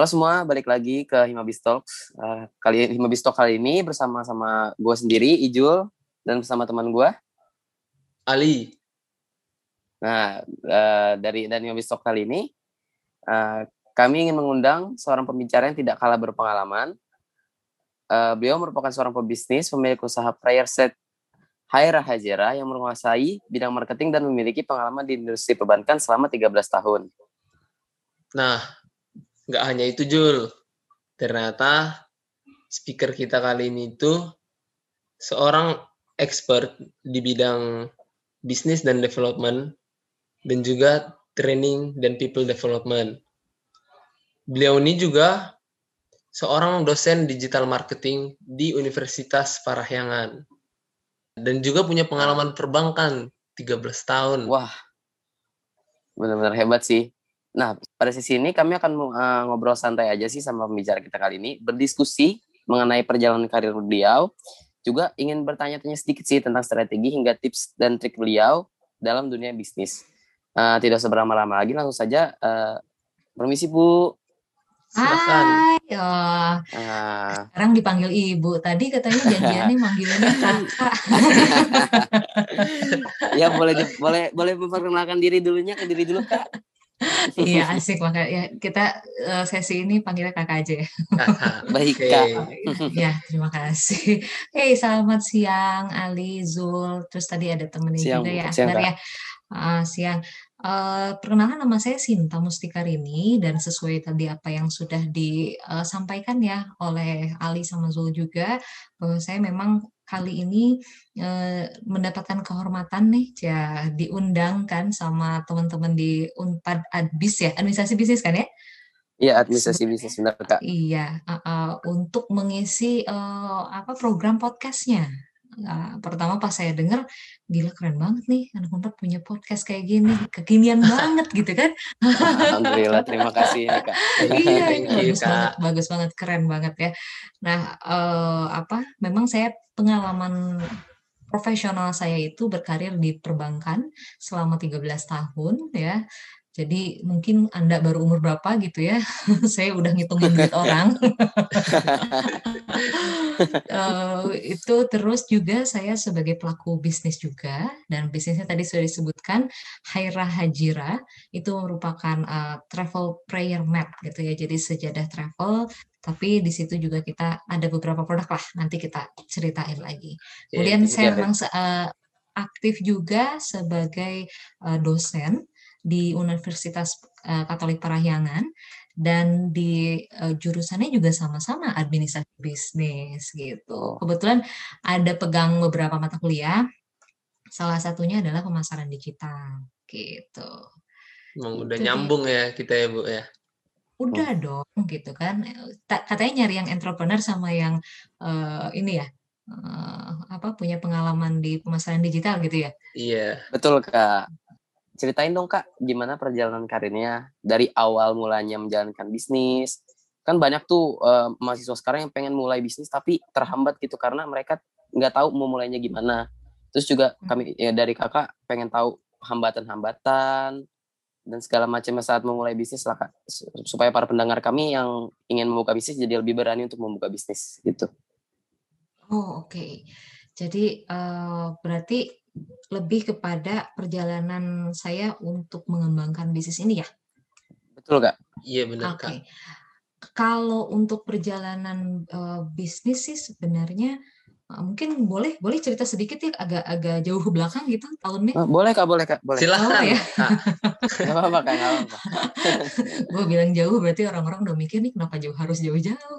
Halo semua, balik lagi ke Himabis Talks. Uh, kali Himabis Talk kali ini bersama sama gue sendiri, Ijul, dan bersama teman gue, Ali. Nah, uh, dari dan Himabis Talk kali ini, uh, kami ingin mengundang seorang pembicara yang tidak kalah berpengalaman. Uh, beliau merupakan seorang pebisnis, pemilik usaha prayer set Haira Hajera yang menguasai bidang marketing dan memiliki pengalaman di industri perbankan selama 13 tahun. Nah, nggak hanya itu Jul ternyata speaker kita kali ini itu seorang expert di bidang bisnis dan development dan juga training dan people development. Beliau ini juga seorang dosen digital marketing di Universitas Parahyangan dan juga punya pengalaman perbankan 13 tahun. Wah, benar-benar hebat sih. Nah, pada sesi ini kami akan uh, ngobrol santai aja sih sama pembicara kita kali ini, berdiskusi mengenai perjalanan karir beliau, juga ingin bertanya-tanya sedikit sih tentang strategi hingga tips dan trik beliau dalam dunia bisnis. Uh, tidak seberlama-lama lagi, langsung saja uh, permisi Bu. Silakan. Hai, oh. Uh. sekarang dipanggil ibu. Tadi katanya janjiannya manggilnya kakak. ya boleh boleh boleh memperkenalkan diri dulunya ke diri dulu kak iya asik makanya ya kita uh, sesi ini panggilnya kakak aja ya. Baik kak. ya terima kasih. Hey selamat siang Ali Zul. Terus tadi ada temennya juga ya. Siang, ya. Uh, siang. Uh, perkenalan nama saya Sinta Mustikarini dan sesuai tadi apa yang sudah disampaikan ya oleh Ali sama Zul juga bahwa saya memang kali ini e, mendapatkan kehormatan nih ya diundang kan sama teman-teman di Unpad Adbis ya administrasi bisnis kan ya Iya administrasi bisnis benar kak. Iya uh, uh, untuk mengisi uh, apa program podcastnya Nah, pertama pas saya dengar, gila keren banget nih anak Unpad punya podcast kayak gini, kekinian banget gitu kan. Alhamdulillah, terima kasih ya, Kak. iya, bagus Kak. banget, bagus banget, keren banget ya. Nah, eh, apa? Memang saya pengalaman profesional saya itu berkarir di perbankan selama 13 tahun ya jadi mungkin Anda baru umur berapa gitu ya. Saya udah ngitungin duit orang. uh, itu terus juga saya sebagai pelaku bisnis juga dan bisnisnya tadi sudah disebutkan Haira Hajira itu merupakan uh, travel prayer map gitu ya. Jadi sejadah travel tapi di situ juga kita ada beberapa produk lah nanti kita ceritain lagi. Kemudian ya, saya memang uh, aktif juga sebagai uh, dosen di Universitas uh, Katolik Parahyangan dan di uh, jurusannya juga sama-sama administrasi bisnis gitu. Kebetulan ada pegang beberapa mata kuliah. Salah satunya adalah pemasaran digital gitu. Emang udah nyambung ya kita ya Bu ya. Udah oh. dong gitu kan. Katanya nyari yang entrepreneur sama yang uh, ini ya uh, apa punya pengalaman di pemasaran digital gitu ya? Iya. Betul Kak ceritain dong kak gimana perjalanan karirnya dari awal mulanya menjalankan bisnis kan banyak tuh uh, mahasiswa sekarang yang pengen mulai bisnis tapi terhambat gitu karena mereka nggak tahu mau mulainya gimana terus juga hmm. kami ya dari kakak pengen tahu hambatan-hambatan dan segala macam saat memulai bisnis lah kak supaya para pendengar kami yang ingin membuka bisnis jadi lebih berani untuk membuka bisnis gitu oh oke okay. jadi uh, berarti lebih kepada perjalanan saya untuk mengembangkan bisnis ini ya. Betul kak? Iya benar okay. kak. Kalau untuk perjalanan uh, bisnis sih sebenarnya uh, mungkin boleh boleh cerita sedikit ya agak-agak jauh ke belakang gitu tahunnya. Uh, boleh kak boleh kak boleh. Silakan. Oh, ya. Gak apa-apa kak gak apa-apa. Gue bilang jauh berarti orang-orang udah mikir nih kenapa jauh harus jauh-jauh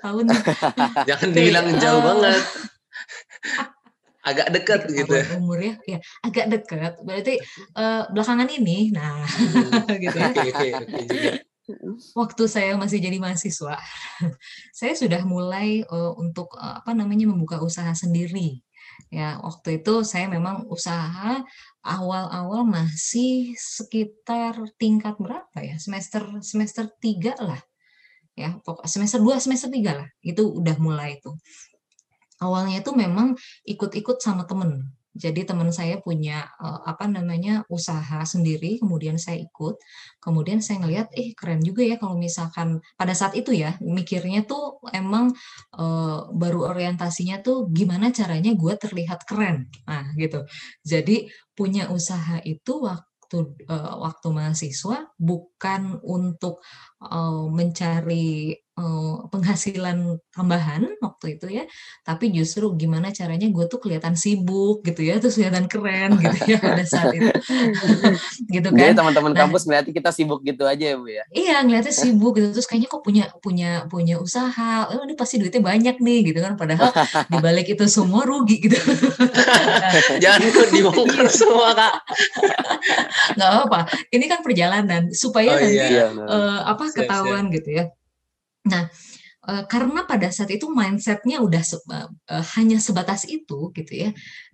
tahun. Jangan dibilang jauh uh, banget agak dekat gitu ya. umur ya ya. Agak dekat berarti uh, belakangan ini nah. Hmm. gitu. Ya waktu saya masih jadi mahasiswa saya sudah mulai uh, untuk uh, apa namanya membuka usaha sendiri. Ya waktu itu saya memang usaha awal-awal masih sekitar tingkat berapa ya? Semester semester tiga lah. Ya pokok semester dua semester tiga lah. Itu udah mulai tuh awalnya itu memang ikut-ikut sama temen. Jadi teman saya punya uh, apa namanya usaha sendiri, kemudian saya ikut, kemudian saya ngelihat, eh keren juga ya kalau misalkan pada saat itu ya mikirnya tuh emang uh, baru orientasinya tuh gimana caranya gue terlihat keren, nah gitu. Jadi punya usaha itu waktu uh, waktu mahasiswa bukan untuk uh, mencari Eh, penghasilan tambahan waktu itu ya, tapi justru gimana caranya gue tuh kelihatan sibuk gitu ya, terus kelihatan keren gitu ya pada saat itu. gitu kan. Jadi teman-teman nah, kampus melihat kita sibuk gitu aja ya Bu ya? Iya ngeliatnya sibuk gitu, terus kayaknya kok punya punya punya usaha, oh ini pasti duitnya banyak nih gitu kan, padahal dibalik itu semua rugi gitu. Jangan dibongkar semua kak. Gak apa-apa, ini kan perjalanan supaya oh, nanti iya. uh, apa siap, ketahuan siap. gitu ya Nah, uh, karena pada saat itu mindsetnya udah se uh, hanya sebatas itu gitu ya,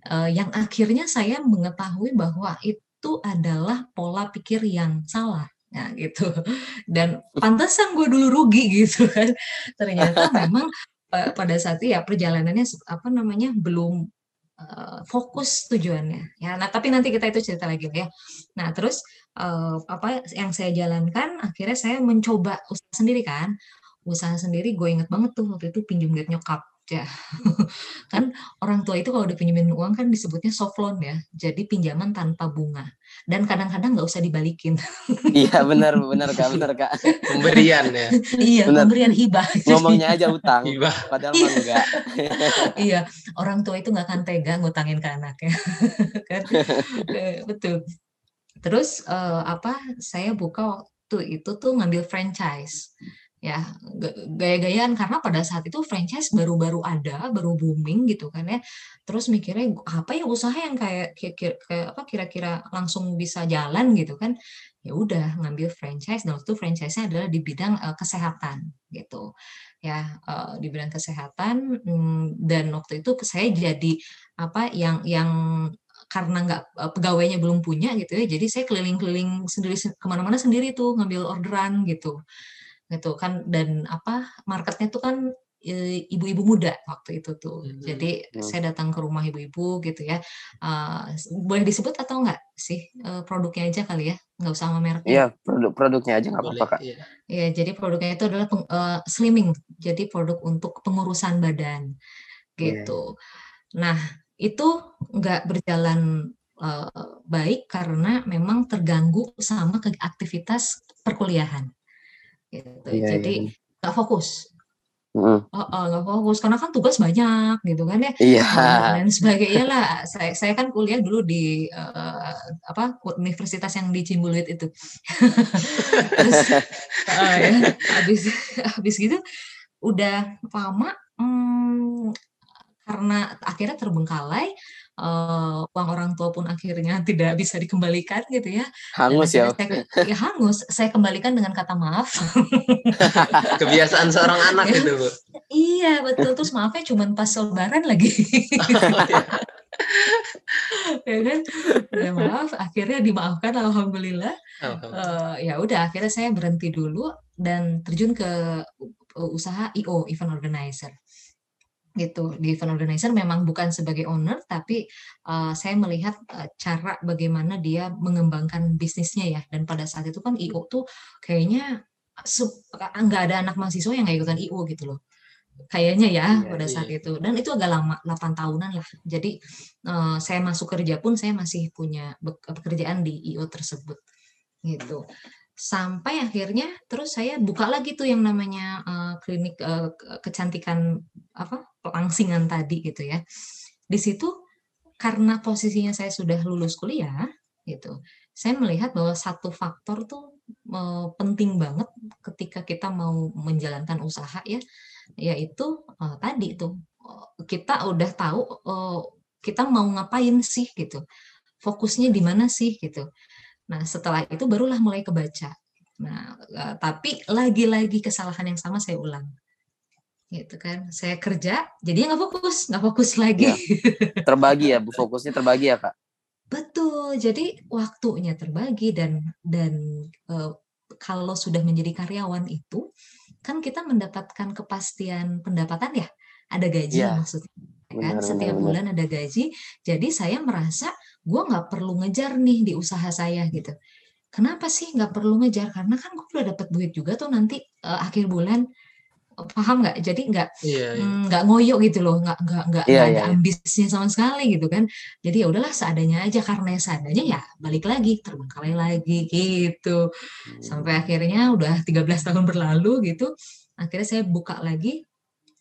uh, yang akhirnya saya mengetahui bahwa itu adalah pola pikir yang salah. Nah, gitu. Dan pantesan gue dulu rugi gitu kan. Ternyata memang pada saat itu ya perjalanannya apa namanya belum uh, fokus tujuannya ya. Nah, tapi nanti kita itu cerita lagi ya. Nah, terus uh, apa yang saya jalankan akhirnya saya mencoba usaha sendiri kan usaha sendiri gue inget banget tuh waktu itu pinjam duit nyokap ya kan orang tua itu kalau udah pinjemin uang kan disebutnya soft loan ya jadi pinjaman tanpa bunga dan kadang-kadang nggak usah dibalikin. Iya benar benar kak benar kak. Pemberian ya. Iya bener. pemberian hibah. Ngomongnya aja utang hibah. padahal mah enggak. Iya orang tua itu nggak akan tega ngutangin ke anaknya kan? Betul. Terus uh, apa saya buka waktu itu tuh ngambil franchise ya gaya-gayaan karena pada saat itu franchise baru-baru ada baru booming gitu kan ya. Terus mikirnya apa ya usaha yang kayak kayak apa kira-kira langsung bisa jalan gitu kan? Ya udah ngambil franchise dan waktu franchise-nya adalah di bidang uh, kesehatan gitu. Ya uh, di bidang kesehatan um, dan waktu itu saya jadi apa yang yang karena nggak uh, pegawainya belum punya gitu ya jadi saya keliling-keliling sendiri ke mana-mana sendiri tuh ngambil orderan gitu gitu kan dan apa marketnya tuh kan e, ibu-ibu muda waktu itu tuh. Hmm. Jadi hmm. saya datang ke rumah ibu-ibu gitu ya. Uh, boleh disebut atau enggak sih uh, produknya aja kali ya? Nggak usah sama mereknya. Iya, produk produknya aja nggak apa-apa kak. Iya. iya, jadi produknya itu adalah peng, uh, slimming. Jadi produk untuk pengurusan badan iya. gitu. Yeah. Nah itu nggak berjalan uh, baik karena memang terganggu sama aktivitas perkuliahan gitu. Iya, Jadi iya. nggak iya. fokus. Mm. Oh, oh, nggak fokus karena kan tugas banyak gitu kan ya. Iya. Dan sebagainya lah. Saya saya kan kuliah dulu di uh, apa universitas yang di Cimbuluit itu. Terus uh, ya, habis habis gitu udah lama hmm, karena akhirnya terbengkalai uh, uang orang tua pun akhirnya tidak bisa dikembalikan gitu ya. Hangus ya. Saya, ya hangus. Saya kembalikan dengan kata maaf. Kebiasaan seorang anak itu, Bu. Iya, betul. Terus maafnya cuma pas lebaran lagi. ya kan ya maaf akhirnya dimaafkan alhamdulillah uh, ya udah akhirnya saya berhenti dulu dan terjun ke usaha IO event organizer gitu. Di event organizer memang bukan sebagai owner tapi uh, saya melihat uh, cara bagaimana dia mengembangkan bisnisnya ya. Dan pada saat itu kan IO tuh kayaknya nggak ada anak mahasiswa yang nggak ikutan IO gitu loh. Kayaknya ya iya, pada saat iya. itu. Dan itu agak lama 8 tahunan lah. Jadi uh, saya masuk kerja pun saya masih punya pekerjaan di IO tersebut gitu sampai akhirnya terus saya buka lagi tuh yang namanya uh, klinik uh, kecantikan apa pelangsingan tadi gitu ya. Di situ karena posisinya saya sudah lulus kuliah gitu saya melihat bahwa satu faktor tuh uh, penting banget ketika kita mau menjalankan usaha ya yaitu uh, tadi tuh kita udah tahu uh, kita mau ngapain sih gitu fokusnya di mana sih gitu Nah, setelah itu barulah mulai kebaca. Nah, uh, tapi lagi-lagi kesalahan yang sama saya ulang. Gitu kan. Saya kerja, jadi nggak fokus, nggak fokus lagi. Ya, terbagi ya, Bu, fokusnya terbagi ya, Kak? Betul. Jadi waktunya terbagi dan dan uh, kalau sudah menjadi karyawan itu kan kita mendapatkan kepastian pendapatan ya, ada gaji ya. maksudnya. kan Benar, setiap benar, bulan ada gaji jadi saya merasa gue nggak perlu ngejar nih di usaha saya gitu. Kenapa sih nggak perlu ngejar? Karena kan gue udah dapat duit juga tuh nanti eh, akhir bulan. Paham nggak? Jadi nggak Iya, iya. mm, nggak ngoyo gitu loh nggak nggak nggak nggak iya, ada iya. ambisnya sama sekali gitu kan. Jadi ya udahlah seadanya aja. Karena ya seadanya ya balik lagi terbengkalai lagi gitu. Sampai akhirnya udah 13 tahun berlalu gitu akhirnya saya buka lagi.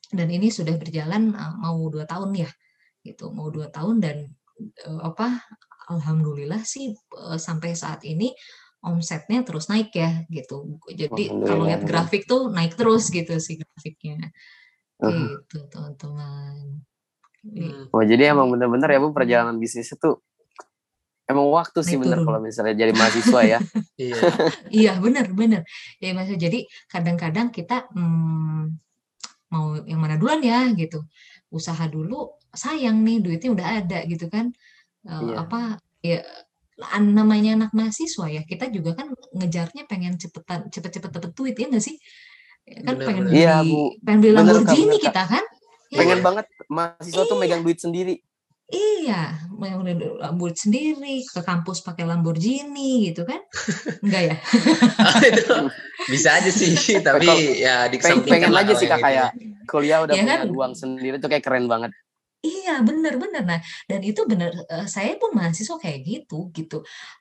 Dan ini sudah berjalan uh, mau dua tahun ya gitu. Mau dua tahun dan uh, apa alhamdulillah sih uh, sampai saat ini omsetnya terus naik ya gitu jadi kalau lihat grafik tuh naik terus gitu sih grafiknya gitu teman-teman Jadi, Hmm. Oh jadi emang bener-bener ya bu perjalanan bisnis itu emang waktu sih bener kalau misalnya jadi mahasiswa ya. Iya. Iya benar benar. Ya maksudnya jadi kadang-kadang kita hmm, mau yang mana duluan ya gitu. Usaha dulu sayang nih duitnya udah ada gitu kan. Eh, Iya. Apa ya an- namanya anak mahasiswa ya kita juga kan ngejarnya pengen cepetan cepet-cepet dapet duit ya nggak sih? Ya Kan Benar, pengen benar. beli Bu. pengen beli Lamborghini kita kan? Iya Pengen kan? banget mahasiswa tuh Iya. megang duit sendiri. Iya, mau Lamborghini sendiri ke kampus pakai Lamborghini gitu kan? Enggak ya? itu bisa aja sih, tapi Kalau- ya Pengen, dikesampingkan pengen lah aja sih yang kak kayak kuliah udah Iya punya kan? uang sendiri tuh kayak keren banget. Iya bener-bener nah dan itu bener eh, saya pun mahasiswa kayak gitu gitu.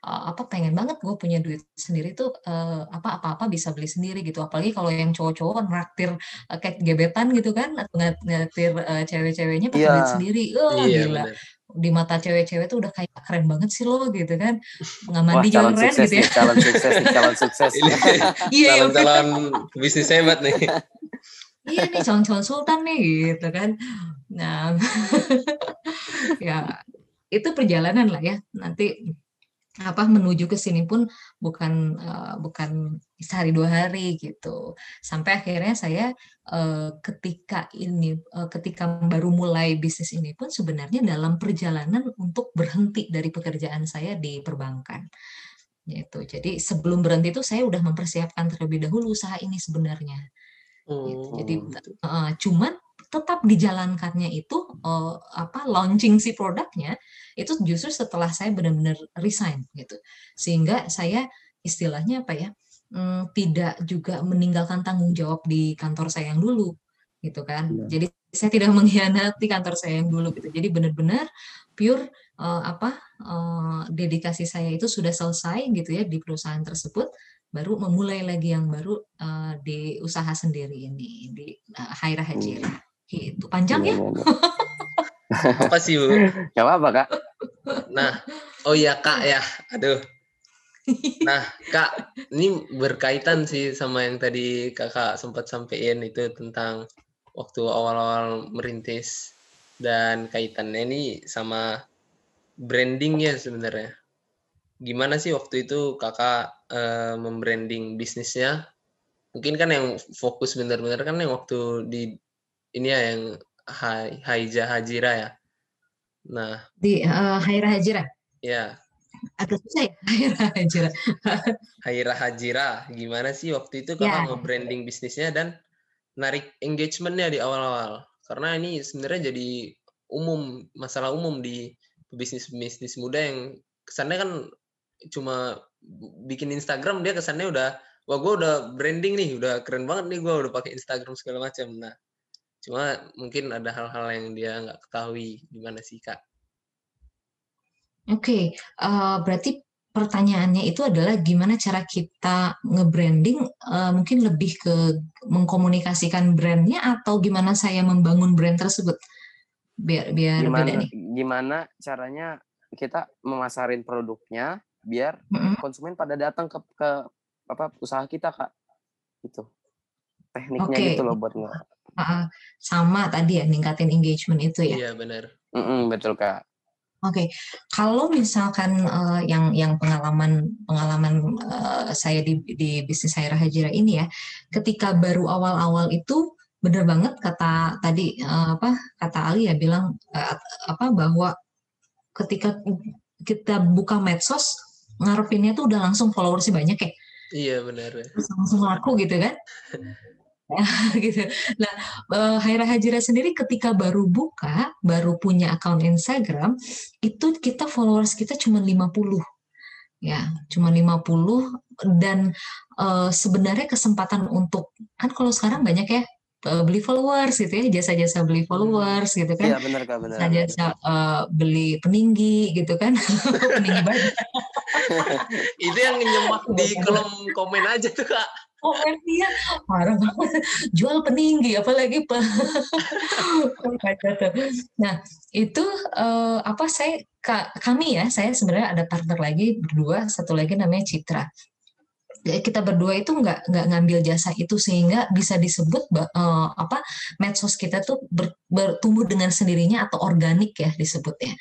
Eh, apa pengen banget gue punya duit sendiri tuh eh, apa apa apa bisa beli sendiri gitu. Apalagi kalau yang cowok-cowok naktir eh, kayak gebetan gitu kan atau naktir eh, cewek-ceweknya pakai Iya. duit sendiri. Oh Iya, gila. benar. di mata cewek-cewek tuh udah kayak keren banget sih lo gitu kan. Nggak Wah mandi juga calon keren sukses gitu ya. nih, calon sukses nih, calon sukses. Ini iya iya calon-calon bisnis hebat nih. iya nih calon-calon sultan nih gitu kan nah ya itu perjalanan lah ya. Nanti apa menuju ke sini pun bukan eh, bukan sehari dua hari gitu. Sampai akhirnya saya eh, ketika ini eh, ketika baru mulai bisnis ini pun sebenarnya dalam perjalanan untuk berhenti dari pekerjaan saya di perbankan gitu. Jadi sebelum berhenti itu saya udah mempersiapkan terlebih dahulu usaha ini sebenarnya. Gitu. Jadi eh, cuman tetap dijalankannya itu eh, apa launching si produknya itu justru setelah saya benar-benar resign gitu. Sehingga saya istilahnya apa ya? mm, tidak juga meninggalkan tanggung jawab di kantor saya yang dulu gitu kan. Iya. Jadi saya tidak mengkhianati kantor saya yang dulu gitu. Jadi benar-benar pure eh, apa eh, dedikasi saya itu sudah selesai gitu ya di perusahaan tersebut baru memulai lagi yang baru eh, di usaha sendiri ini di uh, Haira Hajira gitu panjang ya Iya, iya, iya. Apa sih, Bu? Gak apa-apa kak. Nah, oh iya Kak ya. Aduh. Nah, Kak, ini berkaitan sih sama yang tadi Kakak sempat sampaikan itu tentang waktu awal-awal merintis dan kaitannya ini sama brandingnya sebenarnya. Gimana sih waktu itu Kakak eh, membranding bisnisnya? Mungkin kan yang fokus benar-benar kan yang waktu di ini ya yang Hai- Haija Hajira ya. Nah, di uh, Haira Hajira ya agak susah ya Haira Hajira Haira Hajira, gimana sih waktu itu kakak Ya. nge-branding bisnisnya dan narik engagementnya di awal-awal? Karena ini sebenarnya jadi umum, masalah umum di bisnis-bisnis muda yang kesannya kan cuma bikin Instagram dia kesannya udah, wah gue udah branding nih, udah keren banget nih gue udah pakai Instagram segala macam. Nah, cuma mungkin ada hal-hal yang dia nggak ketahui gimana sih kak? Oke, eh, berarti pertanyaannya itu adalah gimana cara kita nge-branding, eh, mungkin lebih ke mengkomunikasikan brandnya atau gimana saya membangun brand tersebut? Biar biar beda Gimana nih. gimana caranya kita memasarin produknya biar Mm-mm. konsumen pada datang ke ke apa usaha kita kak. Gitu. Tekniknya Oke. gitu loh buat nge. Sama tadi ya ningkatin engagement itu ya. Iya benar. Mm-mm, betul kak. Oke, kalau misalkan eh, yang yang pengalaman pengalaman eh, saya di di bisnis Haira Hajira ini ya, ketika baru awal-awal itu bener banget kata tadi eh, apa kata Ali ya bilang eh, apa bahwa ketika kita buka medsos ngarepinnya tuh udah langsung followersnya banyak ya, Iya benar. ya. terus langsung laku gitu kan. gitu. Nah, uh, Haira Hajira sendiri ketika baru buka, baru punya akun Instagram, itu kita followers kita cuma 50. Ya, cuma 50 dan uh, sebenarnya kesempatan untuk kan kalau sekarang banyak ya uh, beli followers gitu ya jasa-jasa beli followers gitu kan Iya benar kak benar. jasa uh, beli peninggi gitu kan peninggi banget itu yang nyemak di kolom komen aja tuh kak komen dia marah jual peninggi apalagi pak nah itu uh, apa saya kami ya saya sebenarnya ada partner lagi berdua satu lagi namanya Citra. Kita berdua itu nggak nggak ngambil jasa itu sehingga bisa disebut uh, apa medsos kita tuh ber, bertumbuh dengan sendirinya atau organik ya disebutnya.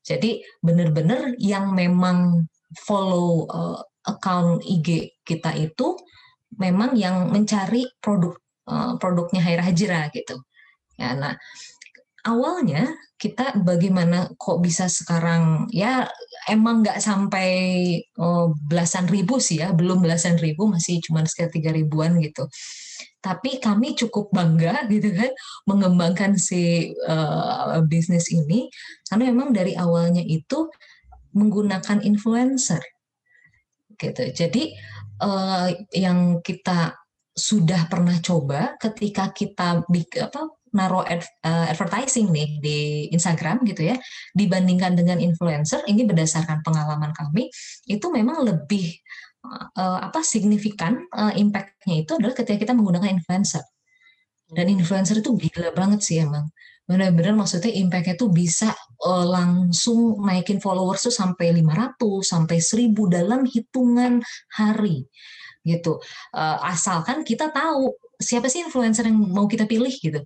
Jadi benar-benar yang memang follow uh, account IG kita itu memang yang mencari produk uh, produknya Haira Hajira gitu. Ya, nah awalnya kita bagaimana kok bisa sekarang ya emang nggak sampai oh, belasan ribu sih ya belum belasan ribu masih cuma sekitar tiga ribuan gitu tapi kami cukup bangga gitu kan mengembangkan si uh, bisnis ini karena memang dari awalnya itu menggunakan influencer gitu jadi uh, yang kita sudah pernah coba ketika kita apa naruh ad, uh, advertising nih di Instagram gitu ya dibandingkan dengan influencer ini berdasarkan pengalaman kami itu memang lebih uh, apa signifikan uh, impactnya itu adalah ketika kita menggunakan influencer dan hmm. influencer itu gila banget sih emang benar-benar maksudnya impactnya tuh bisa uh, langsung naikin followers tuh sampai 500 sampai 1000 dalam hitungan hari gitu. Uh, asalkan kita tahu siapa sih influencer yang mau kita pilih gitu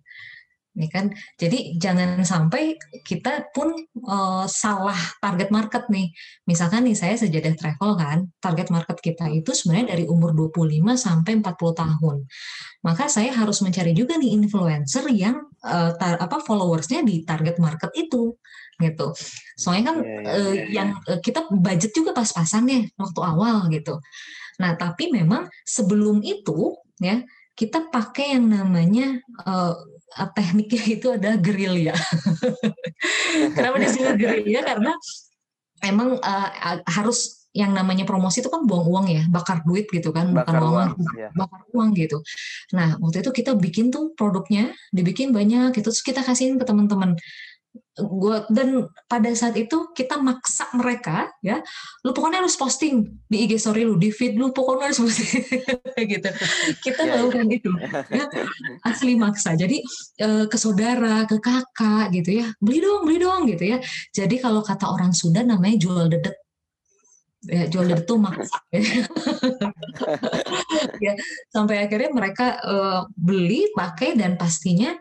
ya kan? Jadi jangan sampai kita pun uh, salah target market nih. Misalkan nih saya sejadah travel kan target market kita itu sebenarnya dari umur 25 sampai 40 tahun. Maka saya harus mencari juga nih influencer yang uh, tar, apa followersnya di target market itu gitu. Soalnya kan yeah, yeah, yeah. Uh, yang uh, kita budget juga pas-pasan nih waktu awal gitu. Nah tapi memang sebelum itu ya kita pakai yang namanya uh, tekniknya itu adalah gerilya. Kenapa disebut gerilya? Karena emang uh, harus yang namanya promosi itu kan buang uang ya, bakar duit gitu kan, bakar bukan uang, uang ya. bakar uang gitu. Nah waktu itu kita bikin tuh produknya, dibikin banyak, gitu, terus kita kasihin ke teman-teman gua dan pada saat itu kita maksa mereka ya. Lu pokoknya harus posting di IG story lu di feed lu pokoknya harus posting. Gitu. Kita yeah, melakukan yeah. itu ya. Asli maksa. Jadi eh, ke saudara ke kakak gitu ya. Beli dong beli dong gitu ya. Jadi kalau kata orang Sunda namanya jual dedet. Ya jual dedet tuh maksa ya. Sampai akhirnya mereka uh, beli pakai dan pastinya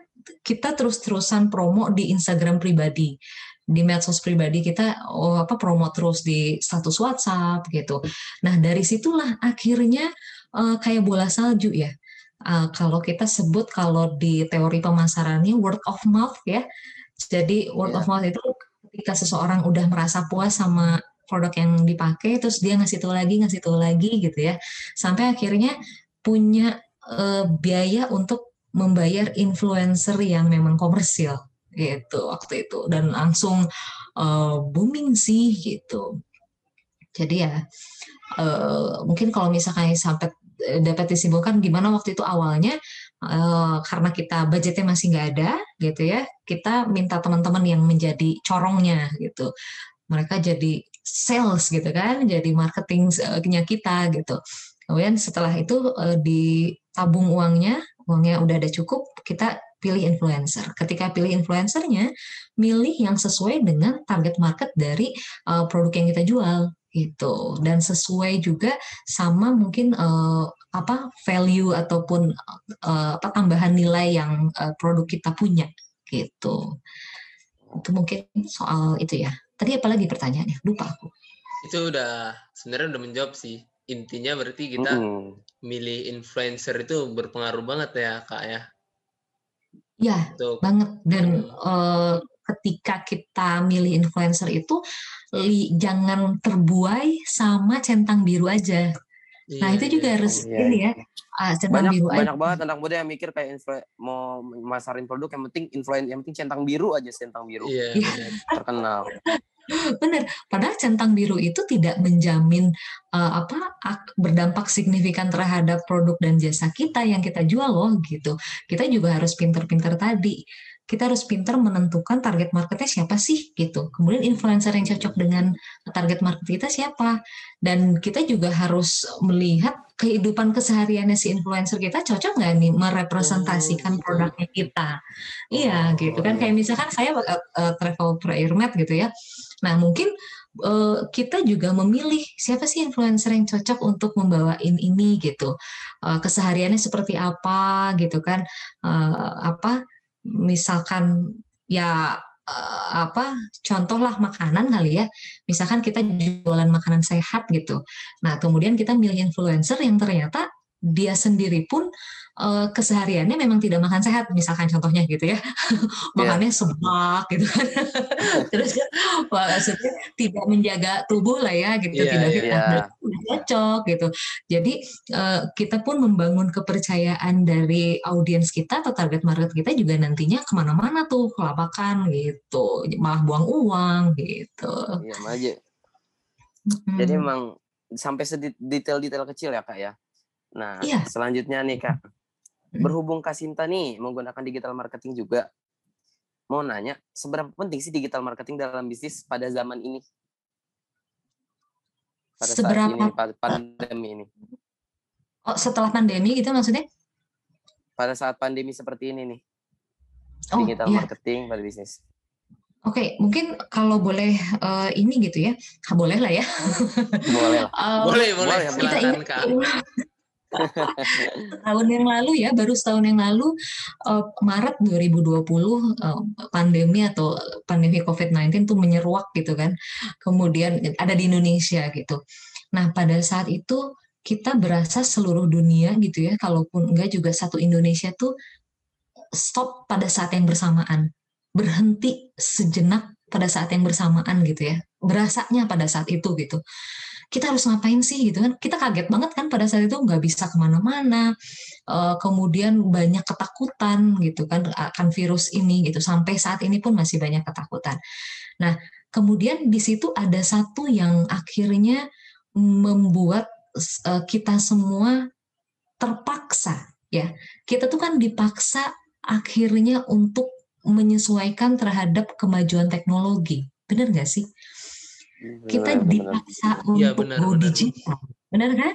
kita terus-terusan promo di Instagram pribadi di medsos pribadi kita oh, apa promo terus di status WhatsApp gitu. Nah dari situlah akhirnya uh, kayak bola salju ya. Uh, kalau kita sebut kalau di teori pemasarannya word of mouth ya. Jadi word yeah. of mouth itu ketika seseorang udah merasa puas sama produk yang dipakai, terus dia ngasih tahu lagi, ngasih tahu lagi gitu ya, sampai akhirnya punya uh, biaya untuk membayar influencer yang memang komersil gitu waktu itu. Dan langsung uh, booming sih gitu. Jadi ya uh, mungkin kalau misalkan sampai dapat disimpulkan gimana waktu itu awalnya uh, karena kita budgetnya masih nggak ada gitu ya kita minta teman-teman yang menjadi corongnya gitu. Mereka jadi sales gitu kan jadi marketingnya kita gitu. Kemudian setelah itu uh, ditabung uangnya uangnya udah ada cukup, kita pilih influencer. Ketika pilih influencernya, milih yang sesuai dengan target market dari uh, produk yang kita jual gitu. Dan sesuai juga sama mungkin uh, apa value ataupun uh, apa tambahan nilai yang uh, produk kita punya gitu. Itu mungkin soal itu ya. Tadi apalagi pertanyaannya? Lupa aku. Itu udah sebenarnya udah menjawab sih. Intinya berarti kita mm. Milih influencer itu berpengaruh banget ya kak ya ya Untuk, banget dan uh, ketika kita milih influencer itu li, jangan terbuai sama centang biru aja Nah, Iya, itu iya. juga harus Iya, ini iya. ya, ah, centang banyak biru aja. banyak banget anak muda yang mikir kayak influ- mau masarin produk yang penting influen yang penting centang biru aja centang biru Iya, Iya. terkenal Benar, padahal centang biru itu tidak menjamin eh, apa ak- berdampak signifikan terhadap produk dan jasa kita yang kita jual loh gitu. Kita juga harus pinter-pinter tadi. Kita harus pinter menentukan target marketnya siapa sih gitu. Kemudian influencer yang cocok dengan target market kita siapa. Dan kita juga harus melihat kehidupan kesehariannya si influencer kita cocok nggak nih merepresentasikan Oh, produknya kita. Iya Oh, gitu kan. Kayak misalkan saya eh, travel prayer mat gitu ya. Nah, mungkin eh, kita juga memilih siapa sih influencer yang cocok untuk membawain ini gitu. Eh, kesehariannya seperti apa gitu kan. Eh, apa misalkan ya apa contohlah makanan kali ya. Misalkan kita jualan makanan sehat gitu. Nah, kemudian kita milih influencer yang ternyata dia sendiri pun eh, kesehariannya memang tidak makan sehat misalkan contohnya gitu ya. Makannya seblak gitu kan. Terus maksudnya tidak menjaga tubuh lah ya gitu Iya, tidak iya. fit Iya. Itu cocok gitu. Jadi eh, kita pun membangun kepercayaan dari audiens kita atau target market kita juga nantinya ke mana-mana tuh kelabakan gitu. Malah buang uang gitu. Iya aja Mm-mm. jadi emang sampai sedetail-detail kecil ya kak ya nah Iya. selanjutnya nih kak. Berhubung kak Sinta nih menggunakan digital marketing juga mau nanya seberapa penting sih digital marketing dalam bisnis pada zaman ini? Pada saat seberapa ini pada pandemi ini. Oh, setelah pandemi gitu maksudnya? Pada saat pandemi seperti ini nih. Oh digital iya. marketing pada bisnis. Oke, mungkin kalau boleh eh, ini gitu ya, boleh lah ya. boleh. Lah Eh, Boleh, boleh. kita ingat Kak. tahun yang lalu ya, baru setahun yang lalu eh, Maret 2020 eh, pandemi atau pandemi COVID-19 tuh menyeruak gitu kan. Kemudian ada di Indonesia gitu. Nah, pada saat itu kita berasa seluruh dunia gitu ya, kalaupun enggak juga satu Indonesia tuh stop pada saat yang bersamaan. Berhenti sejenak pada saat yang bersamaan gitu ya. Berasanya pada saat itu gitu kita harus ngapain sih gitu kan. Kita kaget banget kan pada saat itu nggak bisa ke mana-mana Eh, kemudian banyak ketakutan gitu kan akan virus ini gitu. Sampai saat ini pun masih banyak ketakutan. Nah kemudian di situ ada satu yang akhirnya membuat eh, kita semua terpaksa ya. Kita tuh kan dipaksa akhirnya untuk menyesuaikan terhadap kemajuan teknologi. Benar nggak sih kita Benar, benar. dipaksa Iya, untuk benar, go benar. digital, benar kan?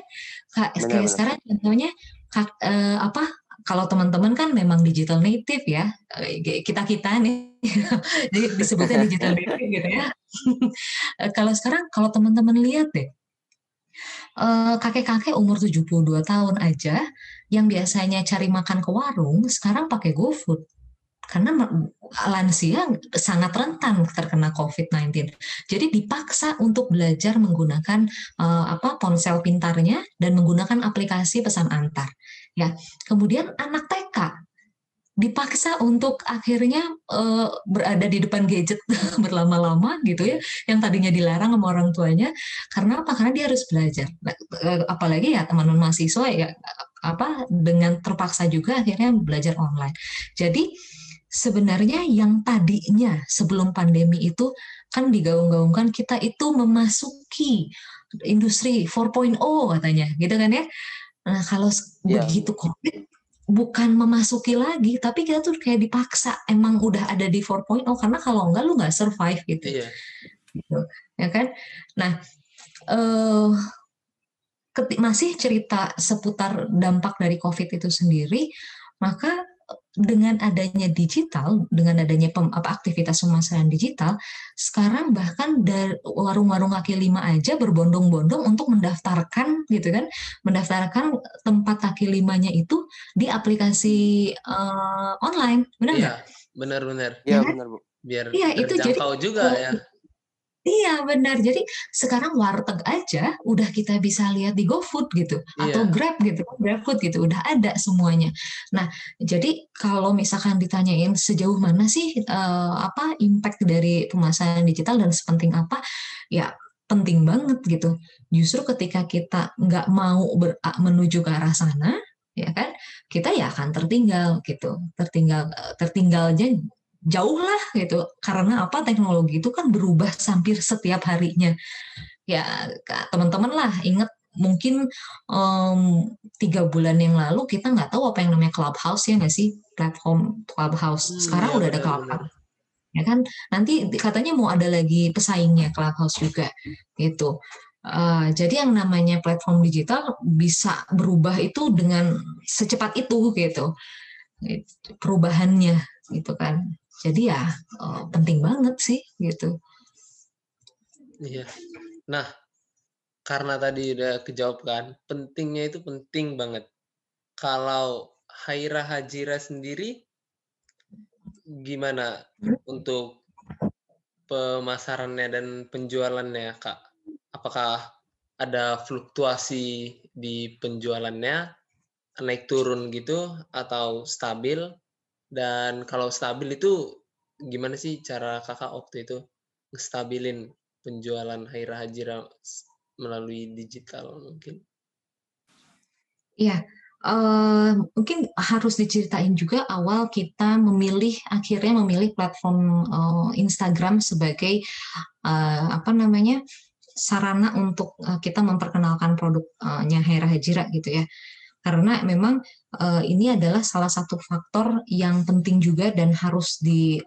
Kak, Benar, kayak benar. sekarang contohnya kak, eh, apa? Kalau teman-teman kan memang digital native ya, kita kita nih di- disebutnya digital native gitu ya. Eh, kalau sekarang kalau teman-teman lihat deh, eh, kakek-kakek umur 72 tahun aja yang biasanya cari makan ke warung sekarang pakai GoFood karena lansia sangat rentan terkena COVID-19. Jadi dipaksa untuk belajar menggunakan eh, apa ponsel pintarnya dan menggunakan aplikasi pesan antar. Ya, kemudian anak TK dipaksa untuk akhirnya eh, berada di depan gadget berlama-lama gitu ya, yang tadinya dilarang sama orang tuanya. Karena apa? Karena dia harus belajar. Nah, eh, apalagi ya teman-teman mahasiswa ya apa dengan terpaksa juga akhirnya belajar online. Jadi sebenarnya yang tadinya sebelum pandemi itu kan digaung-gaungkan kita itu memasuki industri 4.0 katanya, gitu kan ya. Nah, kalau Iya. begitu COVID bukan memasuki lagi, tapi kita tuh kayak dipaksa emang udah ada di 4.0 karena kalau enggak lu nggak survive gitu Iya. gitu, ya kan? Nah, eh keti- masih cerita seputar dampak dari COVID itu sendiri, maka dengan adanya digital, dengan adanya pem- apa aktivitas pemasaran digital, sekarang bahkan dari warung-warung kaki lima aja berbondong-bondong untuk mendaftarkan gitu kan, mendaftarkan tempat kaki limanya itu di aplikasi eh, online, benar Iya, nggak? benar-benar. Iya Ya kan? benar bu. Biar Iya, itu jadi- terjangkau juga ya. Iya benar. Jadi sekarang warteg aja udah kita bisa lihat di GoFood gitu atau Iya. Grab gitu, GrabFood gitu udah ada semuanya. Nah, jadi kalau misalkan ditanyain sejauh mana sih eh, apa impact dari pemasaran digital dan sepenting apa, ya penting banget gitu. Justru ketika kita nggak mau ber, menuju ke arah sana, ya kan, kita ya akan tertinggal gitu, tertinggal tertinggal aja jauh lah gitu. Karena apa? Teknologi itu kan berubah hampir setiap harinya. Ya teman-teman lah ingat mungkin um, tiga bulan yang lalu kita nggak tahu apa yang namanya clubhouse ya nggak sih? Platform clubhouse. Hmm, Sekarang hmm, udah ada clubhouse. ya kan? Nanti katanya mau ada lagi pesaingnya Clubhouse juga gitu. Uh, jadi yang namanya platform digital bisa berubah itu dengan secepat itu gitu perubahannya gitu kan jadi ya uh, penting banget sih gitu iya nah karena tadi udah kejawab kan pentingnya itu penting banget kalau Haira Hajira sendiri gimana untuk pemasarannya dan penjualannya, Kak? Apakah ada fluktuasi di penjualannya, naik turun gitu, atau stabil? Dan kalau stabil itu gimana sih cara kakak waktu itu ngestabilin penjualan Haira Hajira melalui digital mungkin? Iya, uh, mungkin harus diceritain juga awal kita memilih akhirnya memilih platform uh, Instagram sebagai uh, apa namanya sarana untuk uh, kita memperkenalkan produknya Hera Hajira gitu ya karena memang uh, ini adalah salah satu faktor yang penting juga dan harus di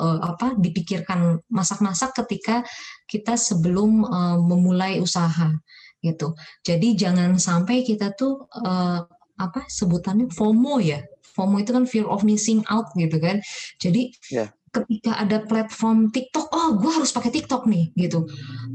uh, apa dipikirkan masak-masak ketika kita sebelum uh, memulai usaha gitu. Jadi jangan sampai kita tuh uh, apa sebutannya FOMO ya. FOMO itu kan fear of missing out gitu kan. Jadi yeah. Ketika ada platform TikTok, oh gue harus pakai TikTok nih gitu.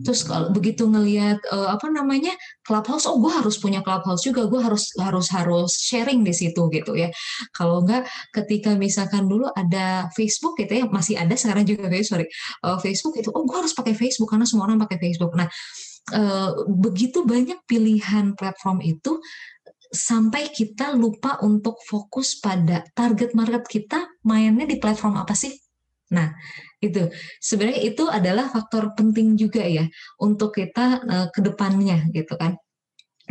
Terus kalau begitu ngelihat uh, apa namanya Clubhouse, oh gue harus punya Clubhouse juga, gue harus harus harus sharing di situ gitu ya. Kalau enggak ketika misalkan dulu ada Facebook gitu ya, masih ada sekarang juga kayak sorry uh, Facebook itu, oh gue harus pakai Facebook karena semua orang pakai Facebook. Nah Uh, begitu banyak pilihan platform itu sampai kita lupa untuk fokus pada target market kita mainnya di platform apa sih? Nah, itu sebenarnya itu adalah faktor penting juga ya untuk kita uh, ke depannya gitu kan.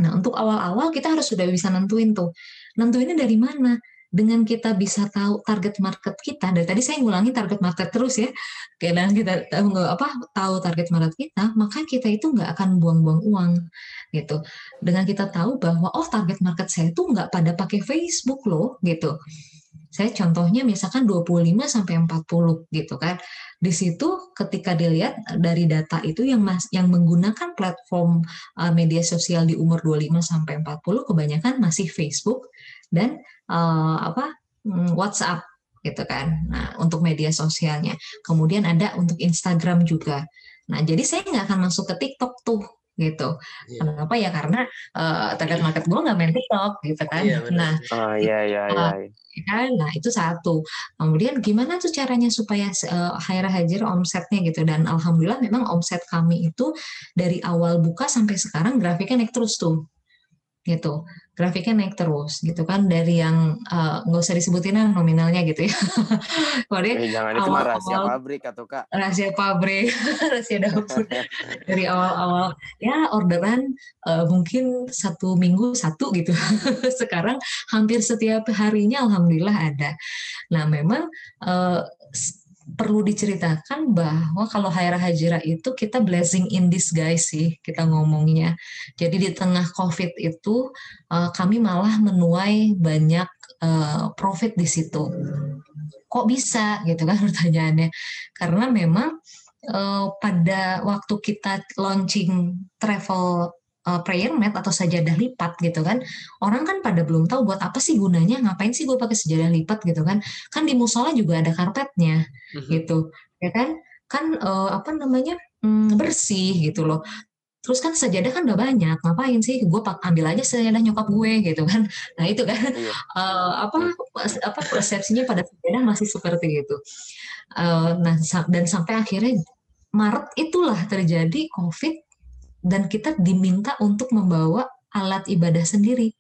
Nah, untuk awal-awal kita harus sudah bisa nentuin tuh. Nentuinnya dari mana? dengan kita bisa tahu target market kita dari tadi saya ngulangi target market terus ya dan kita tahu apa tahu target market kita maka kita itu nggak akan buang-buang uang gitu dengan kita tahu bahwa oh target market saya itu nggak pada pakai Facebook loh gitu saya contohnya misalkan 25 sampai 40 gitu kan. Di situ ketika dilihat dari data itu yang mas yang menggunakan platform uh, media sosial di umur 25 sampai 40 kebanyakan masih Facebook dan uh, apa mm, WhatsApp gitu kan. Nah, untuk media sosialnya. Kemudian ada untuk Instagram juga. Nah, jadi saya nggak akan masuk ke TikTok tuh gitu. Iya. Kenapa ya? Karena uh, target market gue nggak main TikTok gitu kan. Iya, nah, oh, iya, iya, iya. Uh, kan? Nah itu satu. Kemudian gimana tuh caranya supaya uh, Haira Hajar omsetnya gitu dan alhamdulillah memang omset kami itu dari awal buka sampai sekarang grafiknya naik terus tuh gitu grafiknya naik terus gitu kan dari yang eh, nggak uh, usah disebutin nominalnya gitu ya. Kemudian eh, jangan itu awal, rahasia awal, pabrik atau kak? Rahasia pabrik, rahasia dapur dari awal-awal ya orderan uh, mungkin satu minggu satu gitu. Sekarang hampir setiap harinya alhamdulillah ada. Nah memang uh, perlu diceritakan bahwa kalau Haira Hajira itu kita blessing in disguise sih kita ngomongnya. Jadi di tengah COVID itu uh, kami malah menuai banyak uh, profit di situ. Kok bisa gitu kan pertanyaannya? Karena memang uh, pada waktu kita launching travel uh, prayer mat atau sajadah lipat gitu kan. Orang kan pada belum tahu buat apa sih gunanya ngapain sih gue pakai sajadah lipat gitu kan. Kan di musola juga ada karpetnya mm-hmm. gitu ya kan. Kan uh, apa namanya mm, bersih gitu loh. Terus kan sajadah kan udah banyak ngapain sih gue pak ambil aja sajadah nyokap gue gitu kan. Nah itu kan uh, apa apa persepsinya pada sajadah masih seperti itu. Uh, nah dan sampai akhirnya Maret itulah terjadi COVID dan kita diminta untuk membawa alat ibadah sendiri.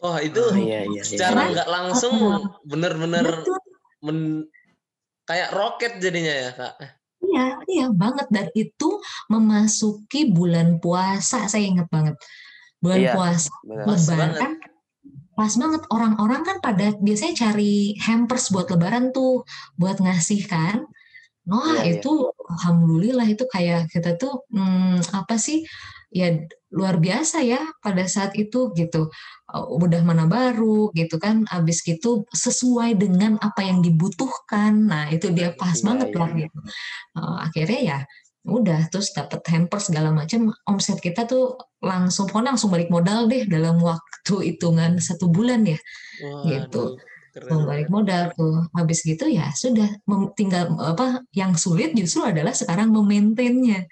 Oh itu oh, iya, iya, secara nggak langsung bener-bener men, kayak roket jadinya ya kak. Iya, iya banget dan itu memasuki bulan puasa saya ingat banget. Bulan Iya, puasa, lebaran banget. pas banget orang-orang kan pada biasanya cari hampers buat lebaran tuh buat ngasih kan. Wah, Iya, iya. itu alhamdulillah itu kayak kita tuh hmm, apa sih? Ya luar biasa ya pada saat itu gitu. Udah mana baru gitu kan. Habis gitu sesuai dengan apa yang dibutuhkan. Nah, itu dia pas Iya, banget iya. lah gitu. Uh, akhirnya ya udah terus dapat hampers segala macam omset kita tuh langsung pokoknya langsung balik modal deh dalam waktu hitungan satu bulan ya gitu Waduh, keren Langsung balik banget. modal tuh habis gitu ya sudah mem- tinggal apa yang sulit justru adalah sekarang memaintainnya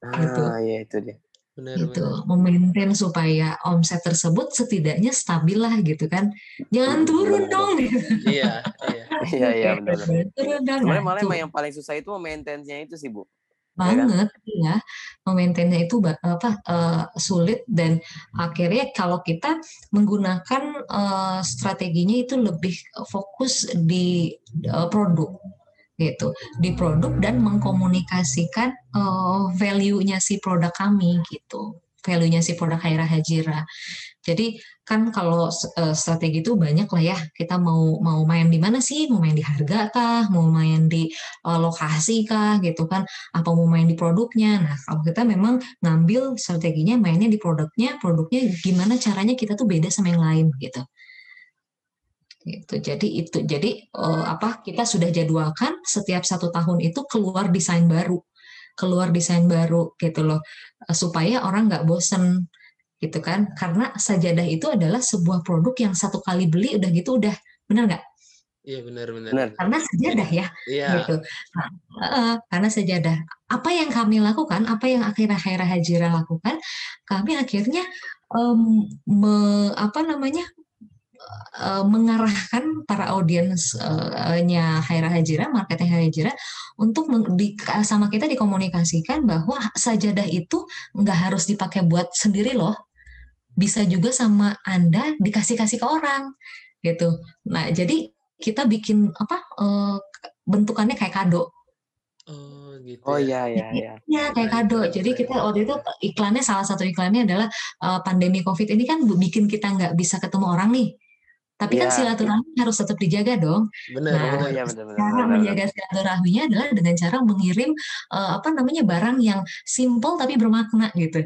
gitu Ah, iya itu dia. Benar, gitu benar. memaintain supaya omset tersebut setidaknya stabil lah gitu kan jangan turun benar, dong Iya, iya. Iya, iya benar. benar. turun dong Sebenarnya nah malah yang paling susah itu maintenance-nya itu sih, Bu. Ya kan? banget ya. Memaintainnya itu apa eh, sulit dan akhirnya kalau kita menggunakan eh, strateginya itu lebih fokus di eh, produk gitu. Di produk dan mengkomunikasikan eh, value-nya si produk kami gitu. Value-nya si produk Haira Hajira jadi kan kalau eh, strategi itu banyak lah ya. Kita mau mau main di mana sih? Mau main di harga kah? Mau main di eh, lokasi kah? Gitu kan. Apa mau main di produknya. Nah, kalau kita memang ngambil strateginya mainnya di produknya, produknya gimana caranya kita tuh beda sama yang lain gitu. Gitu. Jadi itu jadi eh, apa kita sudah jadwalkan setiap satu tahun itu keluar desain baru, keluar desain baru gitu loh. Supaya orang nggak bosen gitu kan karena sajadah itu adalah sebuah produk yang satu kali beli udah gitu udah benar nggak Iya, benar, benar. Karena sajadah ya Iya, gitu. Nah, eh, karena sejadah. Apa yang kami lakukan, apa yang akhirnya Haira Hajira lakukan, kami akhirnya em, me- apa namanya eh, mengarahkan para audiensnya Haira Hajira, marketnya Haira Hajira, untuk meng- di, sama kita dikomunikasikan bahwa sajadah itu nggak harus dipakai buat sendiri loh, bisa juga sama Anda dikasih-kasih ke orang gitu. Nah, jadi kita bikin apa eh, bentukannya kayak kado. Oh, gitu Oh ya. iya, iya, iya. Ya, kayak kado. Jadi kita waktu itu iklannya salah satu iklannya adalah eh, pandemi Covid ini kan bikin kita nggak bisa ketemu orang nih. Tapi kan Iya. silaturahmi harus tetap dijaga dong. Benar, Nah, benar. iya benar benar. Cara benar, benar. menjaga silaturahminya adalah dengan cara mengirim eh, apa namanya barang yang simple tapi bermakna gitu.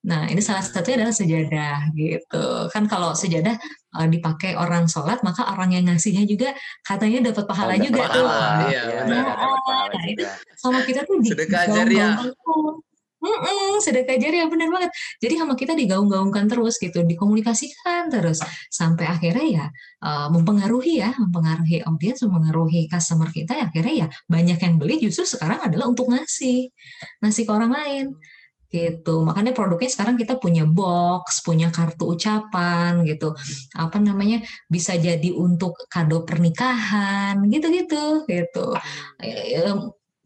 Nah, ini salah satunya adalah sejadah gitu. Kan kalau sejadah eh, dipakai orang sholat, maka orang yang ngasihnya juga katanya dapat pahala Dapat juga tuh. pahala, iya, Iya, benar. iya, dapat pahala Nah, juga. sama kita tuh Sedekah jariah. terus. Mm-mm, sedekah jariah benar banget. Jadi sama kita digaung-gaungkan terus gitu, dikomunikasikan terus sampai akhirnya ya uh, mempengaruhi ya, mempengaruhi audiens, mempengaruhi customer kita. Ya, akhirnya ya banyak yang beli justru sekarang adalah untuk ngasih, ngasih ke orang lain gitu. Makanya produknya sekarang kita punya box, punya kartu ucapan gitu. Apa namanya? bisa jadi untuk kado pernikahan gitu-gitu gitu. Eh,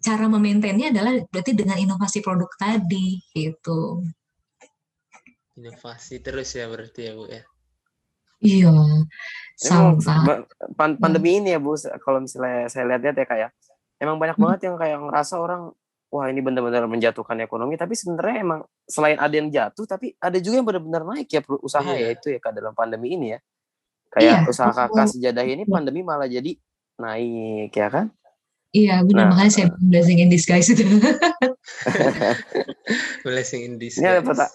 Cara memaintainnya adalah berarti dengan inovasi produk tadi gitu. Inovasi terus ya berarti ya, Bu ya. Iya. Emang Sama. pandemi ini ya Bu, kalau misalnya saya lihat-lihat ya kayak emang banyak Hmm. banget yang kayak ngerasa orang wah ini benar-benar menjatuhkan ekonomi tapi sebenarnya emang selain ada yang jatuh tapi ada juga yang benar-benar naik ya usaha Iya. ya itu ya Kak dalam pandemi ini ya. Kayak Iya, usaha kakak sejadah ini pandemi malah jadi naik ya kan? Iya, benar. Nah, Makanya saya bilang blessing in disguise itu. Blessing in Ini ada disguise. perta-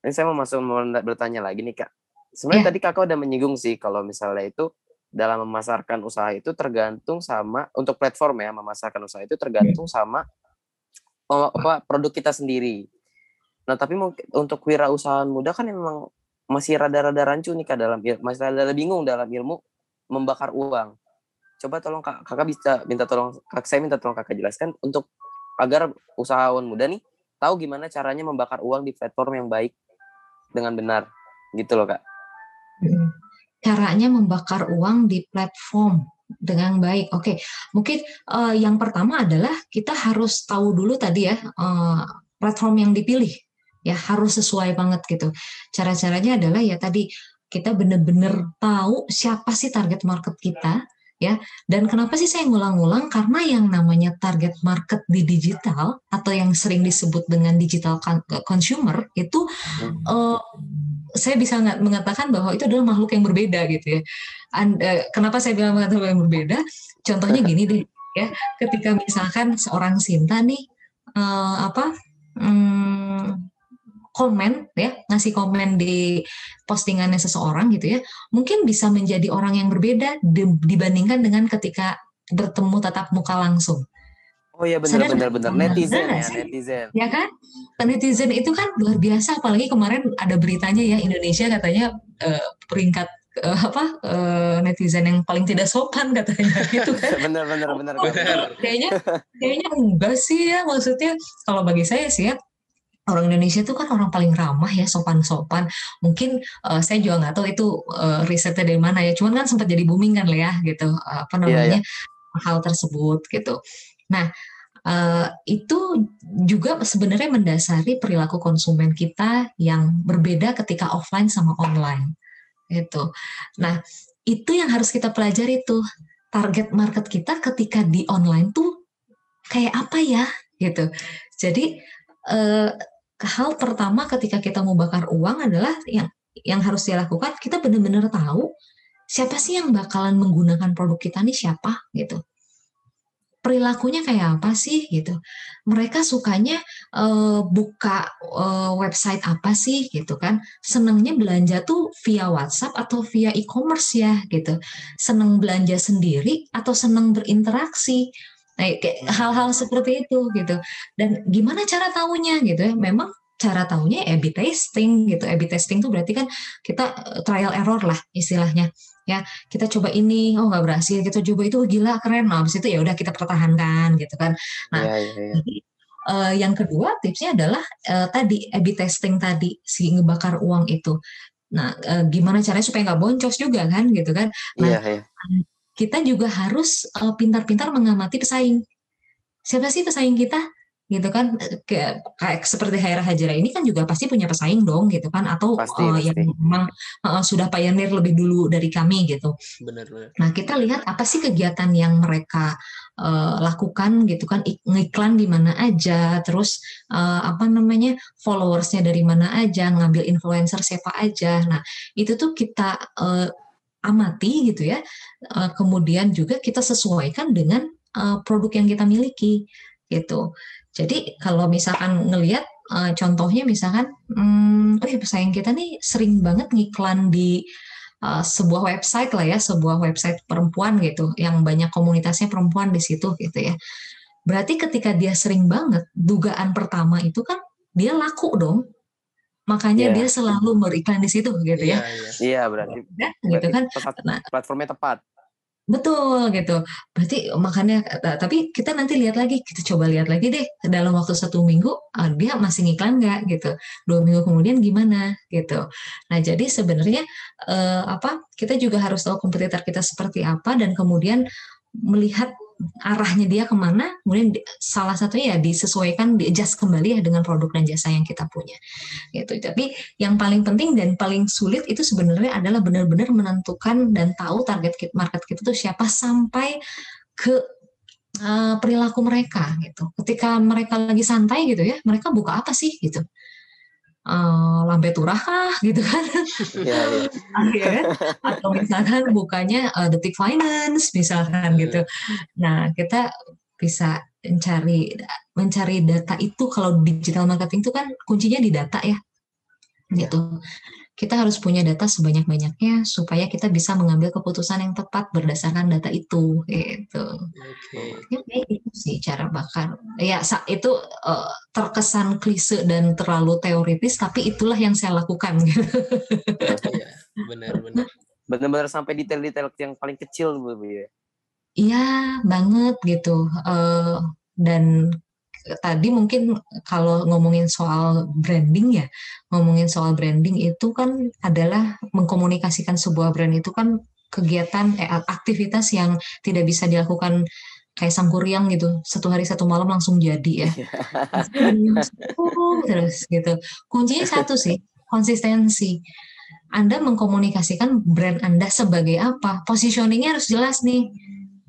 ini saya mau masuk mau bertanya lagi nih Kak. Sebenarnya Iya. tadi Kakak udah menyinggung sih kalau misalnya itu dalam memasarkan usaha itu tergantung sama untuk platform ya memasarkan usaha itu tergantung sama apa produk kita sendiri. Nah tapi mungkin untuk wirausahaan muda kan memang masih rada-rada rancu nih kak dalam masih rada-rada bingung dalam ilmu membakar uang. Coba tolong kak, kakak bisa minta tolong kak saya minta tolong kakak jelaskan untuk agar usahawan muda nih tahu gimana caranya membakar uang di platform yang baik dengan benar gitu loh kak. Caranya membakar uang di platform dengan baik. Oke, mungkin eh, yang pertama adalah kita harus tahu dulu tadi ya eh, platform yang dipilih ya harus sesuai banget gitu. Cara-caranya adalah ya tadi kita benar-benar tahu siapa sih target market kita ya. Dan kenapa sih saya ngulang-ngulang? Karena yang namanya target market di digital atau yang sering disebut dengan digital consumer itu uh, saya bisa mengatakan bahwa itu adalah makhluk yang berbeda gitu ya. Anda, kenapa saya bilang makhluk yang berbeda? Contohnya gini deh, ya. Ketika misalkan seorang Sinta nih uh, apa? Hmm, komen ya ngasih komen di postingannya seseorang gitu ya mungkin bisa menjadi orang yang berbeda dibandingkan dengan ketika bertemu tatap muka langsung Oh iya benar-benar benar netizen ya netizen. Ya kan? Netizen itu kan luar biasa apalagi kemarin ada beritanya ya Indonesia katanya uh, peringkat uh, apa uh, netizen yang paling tidak sopan katanya gitu kan. benar benar benar. Oh, kayaknya kayaknya enggak sih ya maksudnya kalau bagi saya sih ya orang Indonesia itu kan orang paling ramah ya sopan-sopan mungkin uh, saya juga nggak tahu itu uh, risetnya dari mana ya cuman kan sempat jadi booming kan ya gitu uh, apa iya, namanya yeah, yeah. hal tersebut gitu nah uh, itu juga sebenarnya mendasari perilaku konsumen kita yang berbeda ketika offline sama online gitu. Nah itu yang harus kita pelajari tuh. Target market kita ketika di online tuh kayak apa ya gitu. Jadi uh, hal pertama ketika kita mau bakar uang adalah yang yang harus dilakukan kita benar-benar tahu siapa sih yang bakalan menggunakan produk kita nih siapa gitu perilakunya kayak apa sih gitu mereka sukanya uh, buka uh, website apa sih gitu kan senangnya belanja tuh via WhatsApp atau via e-commerce ya gitu seneng belanja sendiri atau seneng berinteraksi Nah, kayak hal-hal seperti itu gitu. Dan gimana cara tahunya gitu ya? Memang cara tahunya A/B testing gitu. A/B testing tuh berarti kan kita trial error lah istilahnya. Ya, kita coba ini, oh nggak berhasil, kita coba itu oh, gila keren. Nah, habis itu ya udah kita pertahankan gitu kan. Nah, ya, ya. Jadi, uh, yang kedua tipsnya adalah uh, tadi A/B testing tadi si ngebakar uang itu. Nah, uh, gimana caranya supaya nggak boncos juga kan gitu kan? Nah, ya, ya kita juga harus uh, pintar-pintar mengamati pesaing. Siapa sih pesaing kita? Gitu kan kayak, kayak seperti Haira Hajara ini kan juga pasti punya pesaing dong gitu kan atau pasti, uh, pasti. yang memang uh, sudah pioneer lebih dulu dari kami gitu. Benar, benar. Nah kita lihat apa sih kegiatan yang mereka uh, lakukan gitu kan ngiklan di mana aja, terus uh, apa namanya followersnya dari mana aja, ngambil influencer siapa aja. Nah itu tuh kita uh, amati gitu ya. Uh, kemudian juga kita sesuaikan dengan uh, produk yang kita miliki gitu. Jadi kalau misalkan ngelihat uh, contohnya misalkan, hmm, oh ya pesaing kita nih sering banget ngiklan di uh, sebuah website lah ya, sebuah website perempuan gitu, yang banyak komunitasnya perempuan di situ gitu ya. Berarti ketika dia sering banget, dugaan pertama itu kan dia laku dong makanya yeah. dia selalu beriklan di situ gitu ya. Iya, yeah, yeah. berarti, ya, gitu kan. nah, platformnya tepat. Betul gitu. Berarti makanya tapi kita nanti lihat lagi, kita coba lihat lagi deh dalam waktu satu minggu uh, dia masih ngiklan nggak gitu. Dua minggu kemudian gimana gitu. Nah jadi sebenarnya uh, apa kita juga harus tahu kompetitor kita seperti apa dan kemudian melihat arahnya dia ke mana, kemudian salah satunya ya disesuaikan, di adjust kembali ya dengan produk dan jasa yang kita punya. Gitu. Tapi yang paling penting dan paling sulit itu sebenarnya adalah benar-benar menentukan dan tahu target market kita tuh siapa sampai ke uh, perilaku mereka gitu. Ketika mereka lagi santai gitu ya, mereka buka apa sih gitu uh, lambe turah kah gitu kan. Yeah, yeah. ya atau misalkan bukanya uh, detik finance misalkan gitu. Nah kita bisa mencari mencari data itu. Kalau digital marketing itu kan kuncinya di data ya. Gitu kita harus punya data sebanyak-banyaknya supaya kita bisa mengambil keputusan yang tepat berdasarkan data itu gitu. Oke. Okay. Ya, itu sih cara bakar. Ya itu uh, terkesan klise dan terlalu teoritis tapi itulah yang saya lakukan gitu. Iya, benar-benar. Benar-benar sampai detail-detail yang paling kecil Bu ya. Iya, banget gitu. Uh, dan tadi mungkin kalau ngomongin soal branding ya, ngomongin soal branding itu kan adalah mengkomunikasikan sebuah brand itu kan kegiatan eh, aktivitas yang tidak bisa dilakukan kayak sangkuriang gitu. Satu hari satu malam langsung jadi ya. Terus gitu. Kuncinya satu sih konsistensi. Anda mengkomunikasikan brand Anda sebagai apa? Positioningnya harus jelas nih,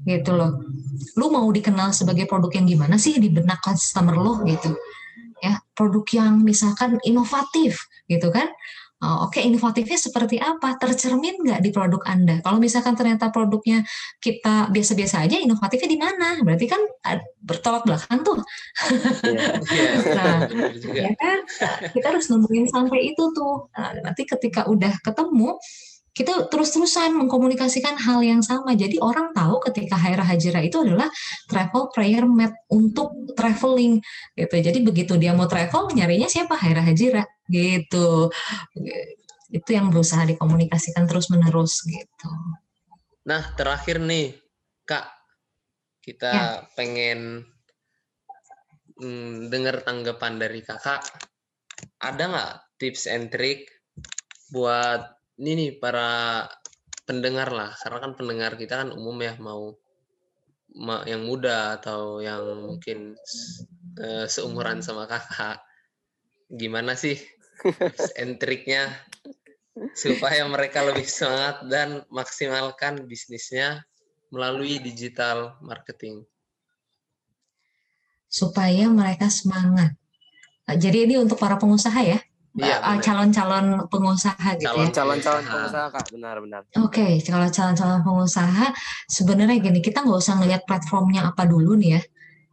gitu loh. Lu mau dikenal sebagai produk yang gimana sih di benak customer lo gitu? Ya, produk yang misalkan inovatif, gitu kan? Oh, Oke, okay, inovatifnya seperti apa? Tercermin nggak di produk Anda? Kalau misalkan ternyata produknya kita biasa-biasa aja, inovatifnya di mana? Berarti kan bertolak belakang tuh. Yeah. nah, ya kan? Kita harus nemuin sampai itu tuh. Nah, nanti ketika udah ketemu, kita terus-terusan mengkomunikasikan hal yang sama. Jadi orang tahu ketika Haira Hajira itu adalah travel prayer mat untuk traveling gitu. Jadi begitu dia mau travel nyarinya siapa Haira Hajira gitu. Itu yang berusaha dikomunikasikan terus-menerus gitu. Nah, terakhir nih, Kak. Kita ya. pengen mm, dengar tanggapan dari Kakak. Ada nggak tips and trick buat ini nih para pendengar lah. Karena kan pendengar kita kan umum ya mau ma, yang muda atau yang mungkin uh, seumuran sama kakak. Gimana sih entriknya supaya mereka lebih semangat dan maksimalkan bisnisnya melalui digital marketing? Supaya mereka semangat. Jadi ini untuk para pengusaha ya Iya, uh, calon-calon pengusaha gitu calon, ya. Calon-calon pengusaha kak, benar-benar. Oke, okay, kalau calon-calon pengusaha sebenarnya gini, kita nggak usah ngelihat platformnya apa dulu nih ya.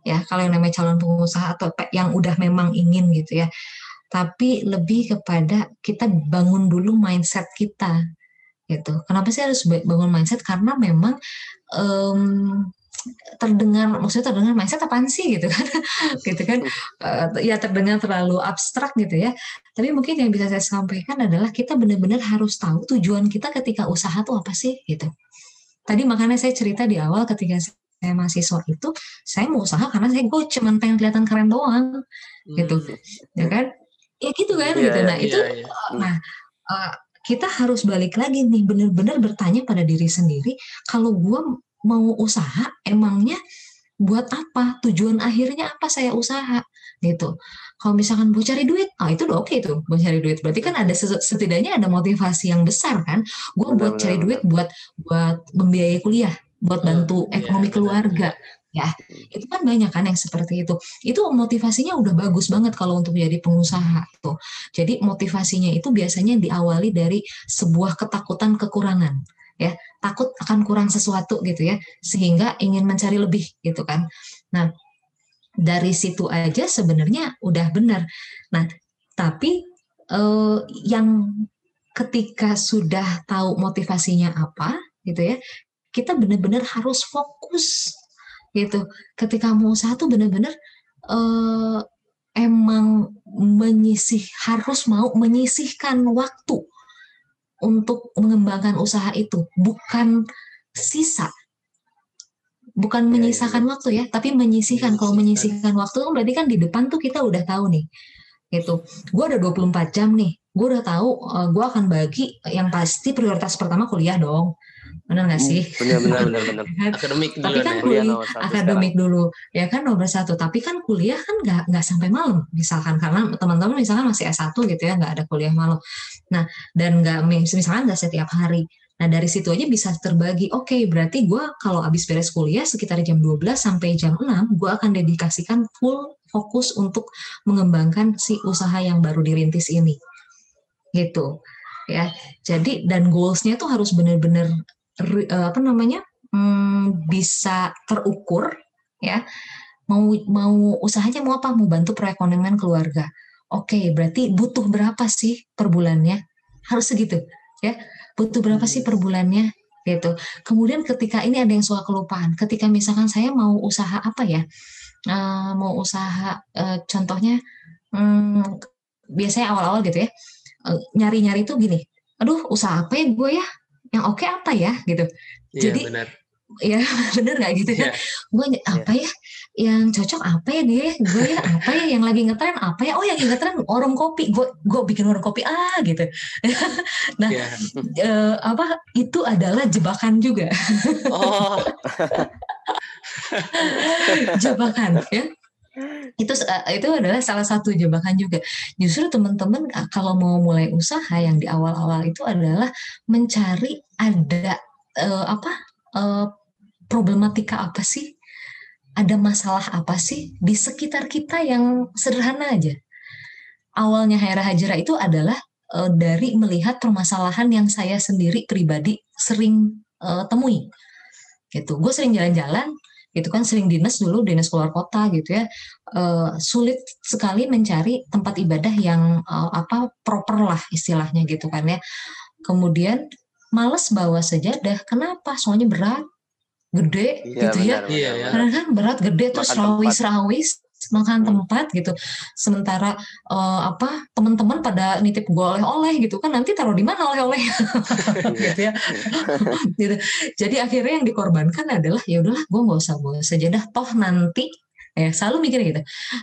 Ya, kalau yang namanya calon pengusaha atau yang udah memang ingin gitu ya. Tapi lebih kepada kita bangun dulu mindset kita gitu. Kenapa sih harus bangun mindset? Karena memang um, terdengar maksudnya terdengar mindset apaan sih gitu kan. Gitu kan. Uh, ya terdengar terlalu abstrak gitu ya. Tapi mungkin yang bisa saya sampaikan adalah kita benar-benar harus tahu tujuan kita ketika usaha tuh apa sih gitu. Tadi makanya saya cerita di awal ketika saya mahasiswa itu saya mau usaha karena saya gue cuman pengen kelihatan keren doang. Gitu. Hmm. ya kan? Ya gitu kan yeah, gitu. Nah yeah, itu yeah. nah uh, kita harus balik lagi nih benar-benar bertanya pada diri sendiri kalau gue mau usaha emangnya buat apa? Tujuan akhirnya apa saya usaha? Gitu. Kalau misalkan mau cari duit ah itu udah oke okay tuh mau cari duit. Berarti kan ada setidaknya ada motivasi yang besar kan? Gue buat cari duit buat buat membiayai kuliah buat bantu iya, ekonomi keluarga ya. Itu kan banyak kan yang seperti itu. Itu motivasinya udah bagus banget kalau untuk menjadi pengusaha tuh. Jadi motivasinya itu biasanya diawali dari sebuah ketakutan kekurangan ya takut akan kurang sesuatu gitu ya sehingga ingin mencari lebih gitu kan. Nah dari situ aja sebenarnya udah benar. Nah tapi eh, yang ketika sudah tahu motivasinya apa gitu ya kita benar-benar harus fokus gitu. Ketika mau usaha tuh benar-benar eh, emang menyisih harus mau menyisihkan waktu untuk mengembangkan usaha itu, bukan sisa. Bukan ya, menyisakan ya, waktu ya, tapi menyisihkan. Kalau menyisihkan waktu kan berarti kan di depan tuh kita udah tahu nih. Gitu. Gue ada 24 jam nih. Gue udah tahu uh, eh, gue akan bagi yang pasti prioritas pertama kuliah dong benar nggak sih? Benar benar benar benar. Kan? akademik dulu. Tapi kan kuliah, akademik sekarang. dulu, ya kan nomor satu. Tapi kan kuliah kan nggak nggak sampai malam, misalkan karena teman-teman misalkan masih S1 gitu ya, nggak ada kuliah malam. Nah dan nggak misalkan nggak setiap hari. Nah dari situ aja bisa terbagi. Oke, okay, berarti gue kalau habis beres kuliah sekitar jam 12 sampai jam 6, gue akan dedikasikan full fokus untuk mengembangkan si usaha yang baru dirintis ini. Gitu ya. Jadi dan goalsnya tuh harus benar-benar apa namanya hmm, bisa terukur ya. Mau mau usahanya mau apa? Mau bantu perekonomian keluarga. Oke berarti butuh berapa sih per bulannya? Harus segitu ya. Butuh berapa sih per bulannya? Gitu. Kemudian ketika ini ada yang suka kelupaan ketika misalkan saya mau usaha apa ya? Uh, mau usaha uh, contohnya um, biasanya awal-awal gitu ya nyari-nyari uh, tuh gini aduh usaha apa ya gue ya yang oke okay apa ya gitu iya, jadi benar. ya bener nggak gitu kan yeah. gue iya. apa ya yang cocok apa ya dia gue ya apa ya yang lagi ngetren apa ya oh yang ngetren warung kopi gue gue bikin warung kopi ah gitu nah yeah. Iya. uh, apa itu adalah jebakan juga oh. jebakan ya itu uh, itu adalah salah satu jebakan juga. Justru teman-teman uh, kalau mau mulai usaha yang di awal-awal itu adalah mencari ada uh, apa uh, problematika apa sih? Ada masalah apa sih di sekitar kita yang sederhana aja. Awalnya Haira Hajira itu adalah uh, dari melihat permasalahan yang saya sendiri pribadi sering uh, temui gitu gue sering jalan-jalan gitu kan sering dinas dulu dinas keluar kota gitu ya. Uh, sulit sekali mencari tempat ibadah yang uh, apa proper lah istilahnya gitu kan ya. Kemudian males bawa sejadah kenapa? Soalnya berat gede iya, gitu ya. benar, ya. benar, karena kan berat gede terus rawis rawis makan hmm. tempat gitu. Sementara uh, apa teman-teman pada nitip gue oleh-oleh gitu kan nanti taruh di mana oleh-oleh gitu ya. gitu. Jadi akhirnya yang dikorbankan adalah ya udahlah gue nggak usah bawa sajadah toh nanti ya selalu mikir gitu.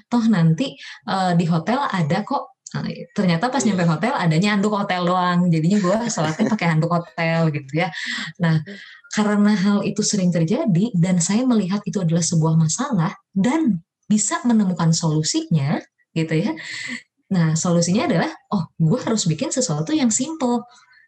Toh nanti uh, di hotel ada kok Nah, ternyata pas nyampe iya. hotel adanya handuk hotel doang. Jadinya gue sholatnya pakai handuk hotel gitu ya. Nah, karena hal itu sering terjadi dan saya melihat itu adalah sebuah masalah dan bisa menemukan solusinya gitu ya. Nah, solusinya adalah oh, gue harus bikin sesuatu yang simple,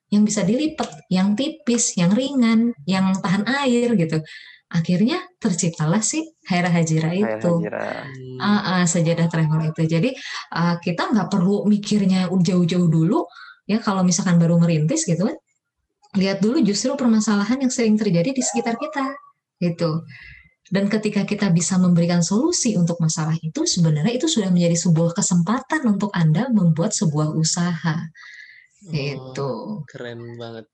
yang bisa dilipat, yang tipis, yang ringan, yang tahan air gitu. Akhirnya terciptalah si Haira Hajira itu, Hajira. Uh, uh, sejadah travel itu. Jadi uh, kita nggak perlu mikirnya jauh-jauh dulu ya kalau misalkan baru merintis gitu kan. Lihat dulu justru permasalahan yang sering terjadi di sekitar kita gitu. Dan ketika kita bisa memberikan solusi untuk masalah itu, sebenarnya itu sudah menjadi sebuah kesempatan untuk Anda membuat sebuah usaha. Oh, itu. Keren banget.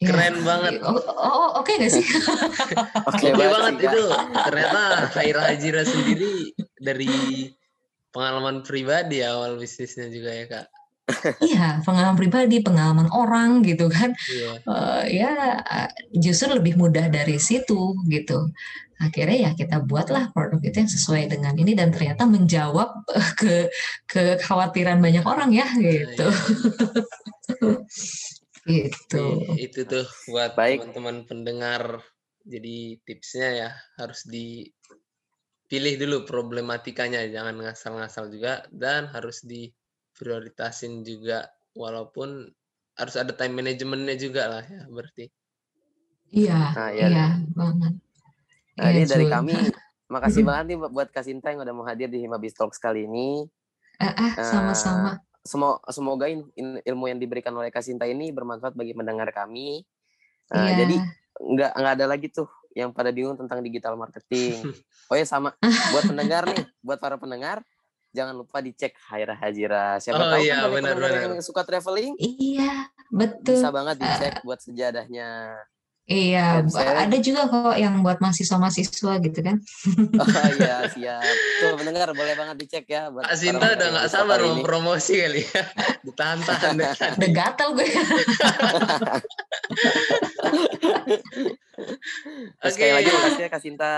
Ya, keren banget. Oh, oh, oh oke okay gak sih? oke okay banget itu. Ternyata Haira Hajira sendiri dari pengalaman pribadi awal bisnisnya juga ya kak iya, pengalaman pribadi, pengalaman orang gitu kan. Iya. Uh, ya justru lebih mudah dari situ gitu. Akhirnya ya kita buatlah produk itu yang sesuai dengan ini dan ternyata menjawab uh, ke kekhawatiran banyak orang ya gitu. Iya. gitu. Itu tuh buat Baik. teman-teman pendengar. Jadi tipsnya ya harus dipilih dulu problematikanya, jangan ngasal-ngasal juga dan harus di prioritasin juga walaupun harus ada time manajemennya juga lah ya berarti. Iya, nah, ya. iya banget. Nah, ya, ini dari kami makasih banget nih buat Kasinta yang udah mau hadir di Himabis Talks kali ini. Eh, eh sama-sama. Uh, semoga ilmu yang diberikan oleh Kasinta ini bermanfaat bagi mendengar kami. Uh, yeah. Jadi nggak nggak ada lagi tuh yang pada bingung tentang digital marketing. Oh ya sama buat pendengar nih, buat para pendengar, jangan lupa dicek Haira Hajira. Siapa oh, tahu iya, kan benar, benar. yang suka traveling. Iya, betul. Bisa banget dicek uh, buat sejadahnya. Iya, ada juga kok yang buat mahasiswa-mahasiswa gitu kan. Oh iya, siap. Tuh mendengar boleh banget dicek ya. Buat Asinta udah gak sabar mau promosi kali ya. Ditahan-tahan. udah gatel gue. Oke. Sekali lagi makasih ya Kasinta.